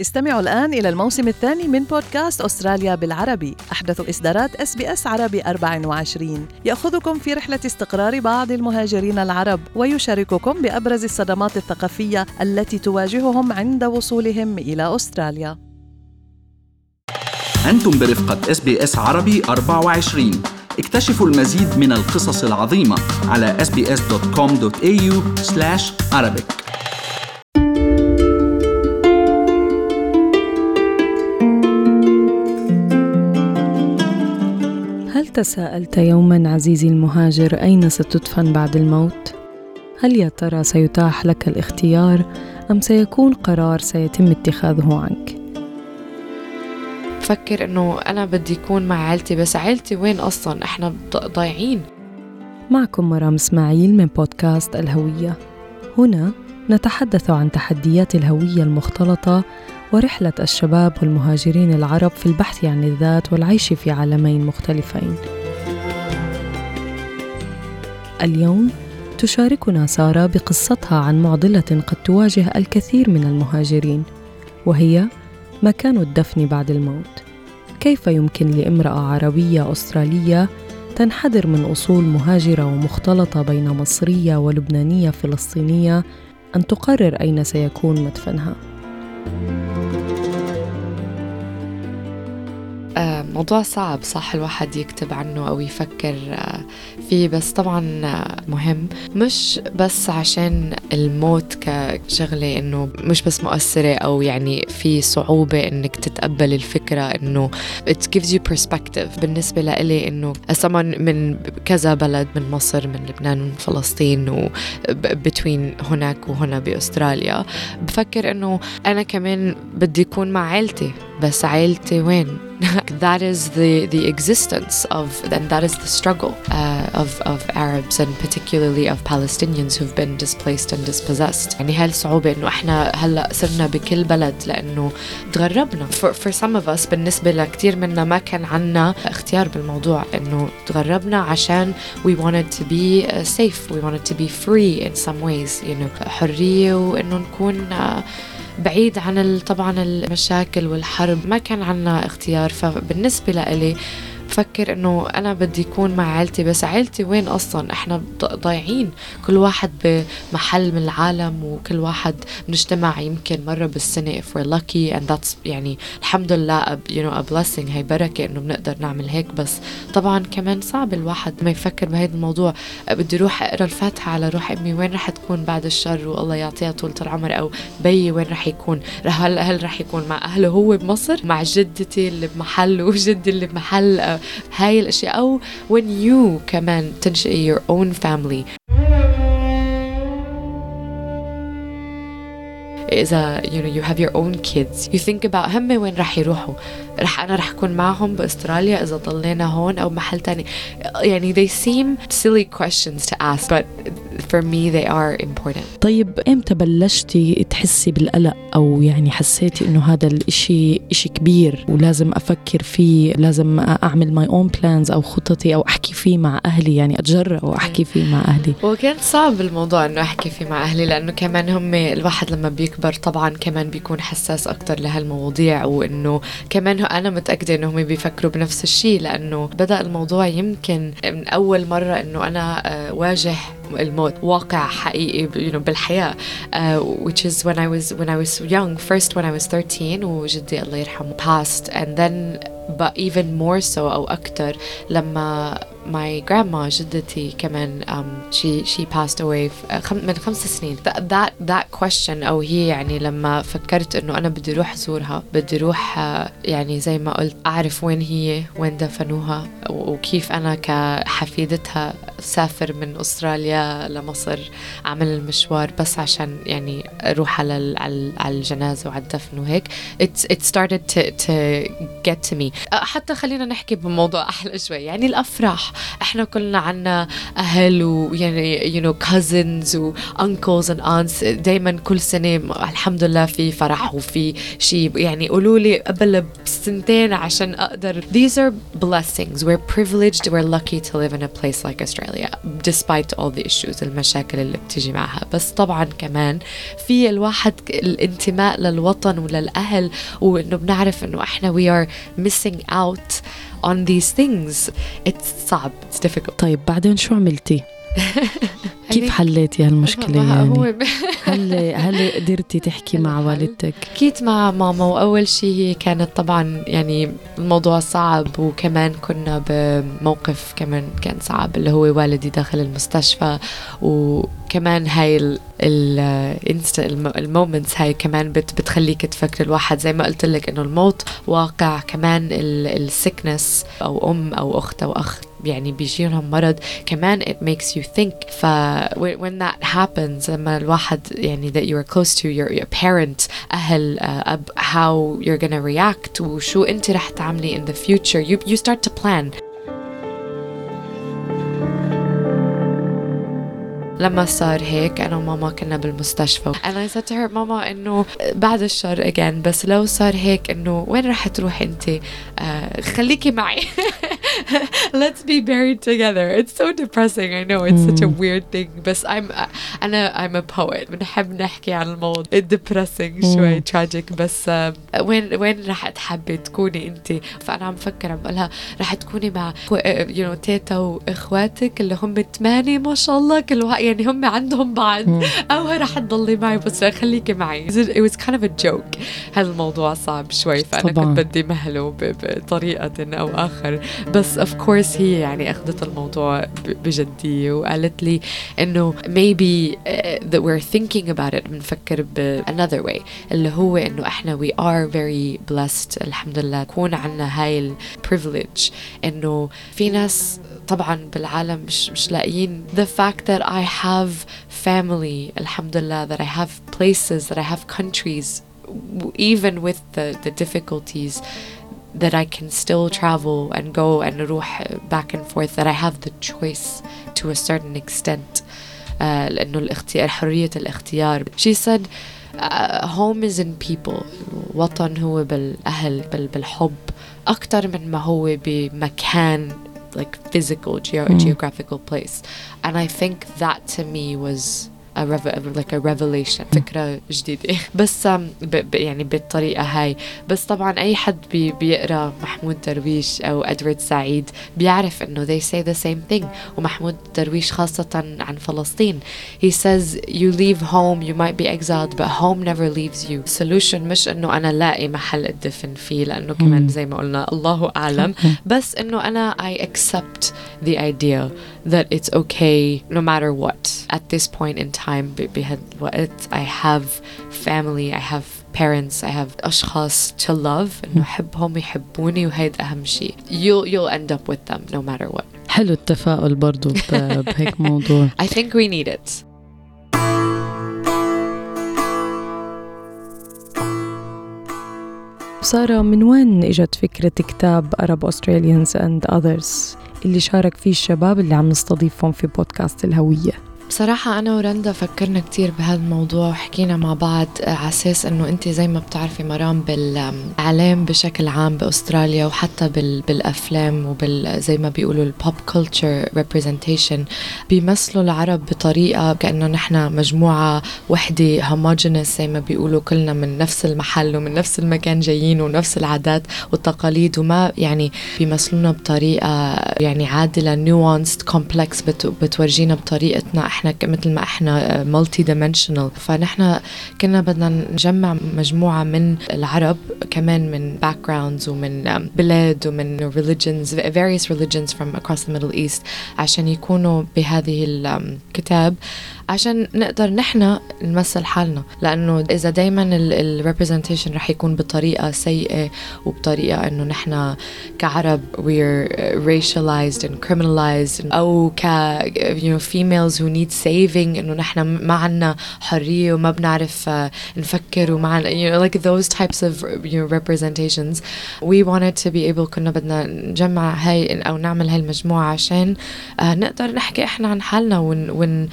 استمعوا الآن إلى الموسم الثاني من بودكاست أستراليا بالعربي. أحدث إصدارات SBS عربي 24 يأخذكم في رحلة استقرار بعض المهاجرين العرب ويشارككم بأبرز الصدمات الثقافية التي تواجههم عند وصولهم إلى أستراليا. أنتم برفقة SBS عربي 24 اكتشفوا المزيد من القصص العظيمة على sbs.com.au تساءلت يوما عزيزي المهاجر أين ستدفن بعد الموت؟ هل يا ترى سيتاح لك الاختيار أم سيكون قرار سيتم اتخاذه عنك؟ بفكر إنه أنا بدي اكون مع عيلتي بس عيلتي وين أصلا؟ إحنا ضايعين. معكم مرام إسماعيل من بودكاست الهوية. هنا نتحدث عن تحديات الهوية المختلطة ورحلة الشباب والمهاجرين العرب في البحث عن الذات والعيش في عالمين مختلفين. اليوم تشاركنا سارة بقصتها عن معضلة قد تواجه الكثير من المهاجرين وهي مكان الدفن بعد الموت. كيف يمكن لامرأة عربية أسترالية تنحدر من أصول مهاجرة ومختلطة بين مصرية ولبنانية فلسطينية أن تقرر أين سيكون مدفنها؟ موضوع صعب صح الواحد يكتب عنه أو يفكر آه، فيه بس طبعا آه، مهم. مش بس عشان الموت كشغلة إنه مش بس مؤثرة أو يعني في صعوبة إنك تتقبل الفكرة إنه it gives you perspective. بالنسبة لإلي إنه someone من كذا بلد من مصر من لبنان من فلسطين و هناك وهنا بأستراليا بفكر إنه أنا كمان بدي أكون مع عيلتي. بس عيلتي وين that is the the existence of and that is the struggle uh, of of Arabs and particularly of Palestinians who've been displaced and dispossessed يعني هاي الصعوبة إنه إحنا هلا صرنا بكل بلد لأنه تغربنا for, for some of us بالنسبة لكثير منا ما كان عنا اختيار بالموضوع إنه تغربنا عشان we wanted to be uh, safe we wanted to be free in some ways you know حرية وإنه نكون uh, بعيد عن طبعا المشاكل والحرب. ما كان عنا اختيار فبالنسبة لإلي بفكر إنه أنا بدي اكون مع عيلتي بس عيلتي وين أصلا؟ إحنا ضايعين. كل واحد بمحل من العالم وكل واحد بنجتمع يمكن مرة بالسنة if we're lucky and that's يعني الحمد لله you know a blessing هي بركة إنه بنقدر نعمل هيك. بس طبعا كمان صعب الواحد ما يفكر بهذا الموضوع. بدي أروح أقرأ الفاتحة على روح امي وين رح تكون بعد الشر؟ والله يعطيها طولة العمر أو بيي وين رح يكون؟ هل هل رح يكون مع أهله هو بمصر؟ مع جدتي اللي بمحل وجدي اللي بمحل. هاي الاشياء أو when you كمان تنشئي your own family. إذا you know you have your own kids. You think about هم وين رح يروحوا. رح أنا رح أكون معهم بأستراليا إذا ضلينا هون أو محل تاني. يعني they seem silly questions to ask but for me they are important. طيب إمتى بلشتي تحسي بالقلق؟ أو يعني حسيتي إنه هذا الإشي إشي كبير ولازم أفكر فيه لازم أعمل my own plans أو خططي أو أحكي فيه مع أهلي؟ يعني أتجرأ وأحكي فيه مع أهلي. وكان صعب الموضوع إنه أحكي فيه مع أهلي لأنه كمان هم الواحد لما بيكبر طبعا كمان بيكون حساس أكتر لهالمواضيع وإنه كمان أنا متأكدة إنهم بيفكروا بنفس الشيء لأنه بدأ الموضوع يمكن من أول مرة إنه أنا آه، واجه الموت واقع حقيقي you know, بالحياة uh, which is when I was when I was young first when I was 13 وجدي الله يرحمه passed and then but even more so أو أكتر لما my grandma جدتي كمان um, she she passed away من خمس سنين. That, that that question أو هي يعني لما فكرت إنه أنا بدي أروح أزورها بدي أروح يعني زي ما قلت أعرف وين هي وين دفنوها. وكيف أنا كحفيدتها سافر من أستراليا لمصر أعمل المشوار بس عشان يعني أروح على على الجنازة وعلى الدفن وهيك. It, it started to, to get to me. حتى خلينا نحكي بموضوع أحلى شوي. يعني الأفراح. إحنا كلنا عنا أهل ويعني you know cousins و uncles and aunts دائما كل سنة الحمد لله في فرح وفي شيء يعني قولوا لي قبل بسنتين عشان أقدر. These are blessings. We're privileged we're lucky to live in a place like Australia despite all the issues المشاكل اللي بتيجي معها بس طبعا كمان في الواحد الانتماء للوطن وللأهل وإنه بنعرف إنه إحنا we are missing out on these things it's صعب it's difficult طيب بعدين شو عملتي؟ كيف حليتي هالمشكلة يعني؟ هو هل هل قدرتي تحكي مع. والدتك؟ حكيت مع ماما وأول شيء هي كانت طبعا يعني الموضوع صعب وكمان كنا بموقف كمان كان صعب اللي هو والدي داخل المستشفى وكمان هاي ال moments هاي كمان بت بتخليك تفكر الواحد زي ما قلت لك إنه الموت واقع كمان ال sickness أو أم أو أخت أو اخ يعني بيجيهم مرض كمان it makes you think ف when when that happens لما الواحد يعني that you are close to your, your parent أهل uh, أب how you're gonna react وشو أنت رح تعملي in the future you, you start to plan لما صار هيك انا وماما كنا بالمستشفى and I said to her ماما انه بعد الشر again بس لو صار هيك انه وين رح تروحي انت آه خليكي معي let's be buried together. It's so depressing. I know it's such a weird thing بس I'm أنا I'm a poet. بنحب نحكي عن الموضوع depressing. شوي tragic بس آه وين وين رح تحبي تكوني انت فانا عم فكر عم بقولها رح تكوني مع you know تيتا واخواتك اللي هم ثمانية ما شاء الله كل واحد يعني هم عندهم بعض. أو رح تضلي معي بس خليكي معي. It was kind of a joke. هذا الموضوع صعب شوي فأنا طبعاً. كنت بدي مهله ب- بطريقة أو آخر. بس of course هي يعني اخذت الموضوع ب- بجديه وقالت لي انه maybe uh, that we're thinking about it بنفكر ب another way اللي هو انه احنا we are very blessed الحمد لله يكون عنا هاي ال privilege انه في ناس طبعا بالعالم مش مش لاقيين the fact that I have family الحمد لله that I have places that I have countries w- even with the the difficulties that I can still travel and go and نروح back and forth that I have the choice to a certain extent آه، لأنه الاختيار حرية الاختيار she said uh, home is in people الوطن هو بالأهل بال بالحب أكتر من ما هو بمكان like physical geo- geographical place and I think that to me was a rev- like a revelation فكرة جديدة بس um, ب- ب- يعني بالطريقة هاي بس طبعا أي حد بي بيقرأ محمود درويش أو أدوارد سعيد بيعرف إنه they say the same thing ومحمود درويش خاصة عن فلسطين he says you leave home you might be exiled but home never leaves you solution مش إنه أنا لاقي محل أدفن فيه لأنه كمان زي ما قلنا الله أعلم بس إنه أنا I accept the idea that it's okay no matter what at this point in time ب- بهالوقت I have family I have parents I have أشخاص to love. إنه أحبهم يحبوني وهيدا أهم شيء you'll you'll end up with them no matter what. حلو التفاؤل برضو بهيك موضوع. I think we need it. سارة من وين إجت فكرة كتاب Arab Australians and Others اللي شارك فيه الشباب اللي عم نستضيفهم في بودكاست الهوية. بصراحة أنا ورندا فكرنا كتير بهذا الموضوع وحكينا مع بعض على أساس إنه أنت زي ما بتعرفي مرام بالإعلام بشكل عام بأستراليا وحتى بال بالأفلام وبال زي ما بيقولوا ال pop culture representation بيمثلوا العرب بطريقة كأنه نحن مجموعة وحدة homogeneous زي ما بيقولوا كلنا من نفس المحل ومن نفس المكان جايين ونفس العادات والتقاليد وما يعني بيمثلونا بطريقة يعني عادلة complex بت بتورجينا بطريقتنا ك- مثل ما إحنا مالتي dimensional فنحن كنا بدنا نجمع مجموعة من العرب كمان من backgrounds ومن um, بلاد ومن religions various religions from across the Middle East عشان يكونوا بهذه الكتاب عشان نقدر نحن نمثل حالنا. لأنه إذا دائما الريبرزنتيشن رح يكون بطريقة سيئة وبطريقة إنه نحن كعرب we're racialized and criminalized أو ك you know females who need saving إنه نحن ما عنا حرية وما بنعرف آه، نفكر وما عنا you know like those types of you know representations. We wanted to be able كنا بدنا نجمع هاي أو نعمل هاي المجموعة عشان آه، نقدر نحكي إحنا عن حالنا ون, ون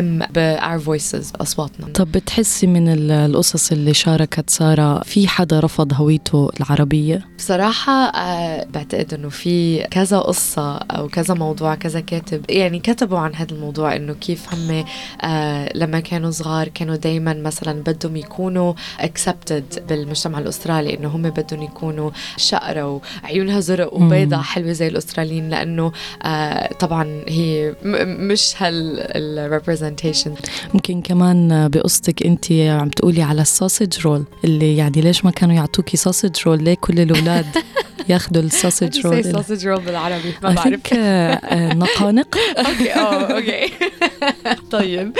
نقدم نقدم ب our voices أصواتنا طب بتحسي من ال- القصص اللي شاركت سارة في حدا رفض هويته العربية؟ بصراحة آه بعتقد إنه في كذا قصة أو كذا موضوع كذا كاتب يعني كتبوا عن هذا الموضوع إنه كيف هم آه لما كانوا صغار كانوا دايما مثلا بدهم يكونوا accepted بالمجتمع الأسترالي إنه هم بدهم يكونوا شقرة وعيونها زرق وبيضة حلوة زي الأستراليين لأنه آه طبعا هي مش هال representation يمكن كمان بقصتك انت عم تقولي على ال sausage roll اللي يعني ليش ما كانوا يعطوكي sausage roll؟ ليه كل الأولاد ياخذوا ال sausage roll؟ sausage roll بالعربي ما بعرف. آه، نقانق؟ أوكي أوكي. طيب.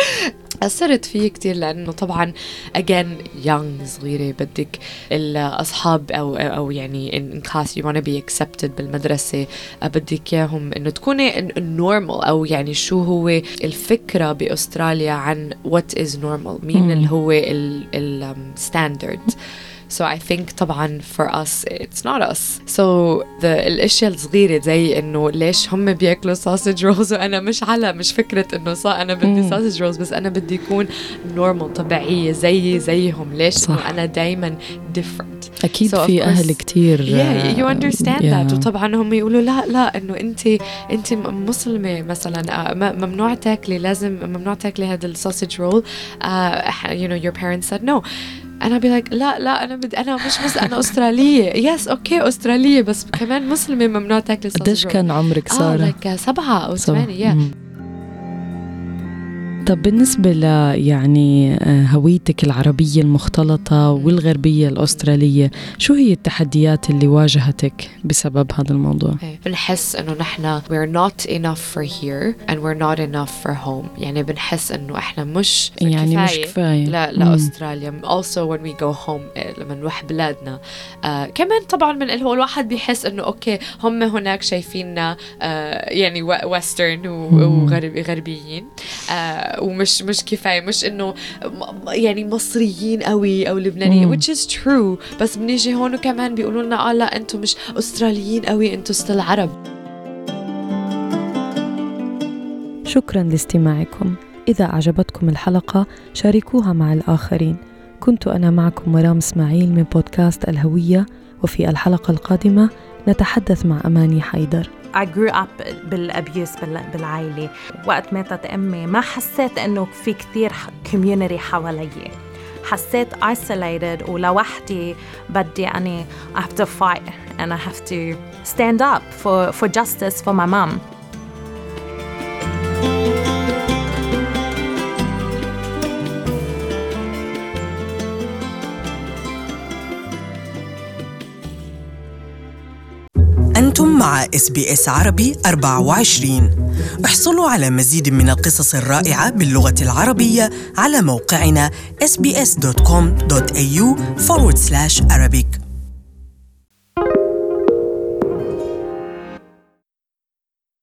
أثرت فيه كتير لأنه طبعا again young صغيرة بدك الأصحاب أو أو يعني in class you wanna be accepted بالمدرسة بدك إياهم إنه تكوني normal أو يعني شو هو الفكرة بأستراليا عن what is normal مين. اللي هو ال ال um, standard So I think طبعا for us it's not us. So the الأشياء الصغيرة زي إنه ليش هم بياكلوا sausage rolls وأنا مش على مش فكرة إنه صا أنا بدي مم. sausage rolls بس أنا بدي يكون normal طبيعية زيي زيهم ليش صح. انه أنا دايما different. أكيد So of في أهل course- كتير Yeah, you understand yeah. that وطبعا هم يقولوا لا لا إنه أنت أنت م- مسلمة مثلا آه، م- ممنوع تاكلي لازم ممنوع تاكلي هذا ال sausage roll you know your parents said no أنا be like لا لا أنا بدي أنا مش بس أنا أسترالية yes أوكي أسترالية بس كمان مسلمة ممنوع تاكلي sausage قديش. كان عمرك آه سارة؟ like سبعة أو. ثمانية. طب بالنسبة ل يعني آه، هويتك العربية المختلطة والغربية الأسترالية شو هي التحديات اللي واجهتك بسبب هذا الموضوع؟ إيه. بنحس إنه نحن we're not enough for here and we're not enough for home يعني بنحس إنه إحنا مش يعني مش كفاية كفاية لا مم. لا also when we go home إيه، لما نروح بلادنا آه كمان طبعا من هو الواحد بيحس إنه أوكي هم هناك شايفيننا آه يعني western. وغربيين آه ومش مش كفاية مش إنه يعني مصريين قوي أو لبنانيين which is true. بس بنيجي هون كمان بيقولوا لنا آه لا أنتم مش أستراليين قوي أنتم still عرب. شكرا لاستماعكم. إذا أعجبتكم الحلقة شاركوها مع الآخرين. كنت أنا معكم مرام إسماعيل من بودكاست الهوية وفي الحلقة القادمة نتحدث مع أماني حيدر. I grew up بالابيوس بالعائلة وقت ماتت أمي ما حسيت إنه في كثير community حوالي حسيت isolated ولوحدي بدي أني I have to fight and I have to stand up for, for justice for my mom مع إس بي إس عربي 24 احصلوا على مزيد من القصص الرائعة باللغة العربية على موقعنا sbs.com.au forward slash Arabic.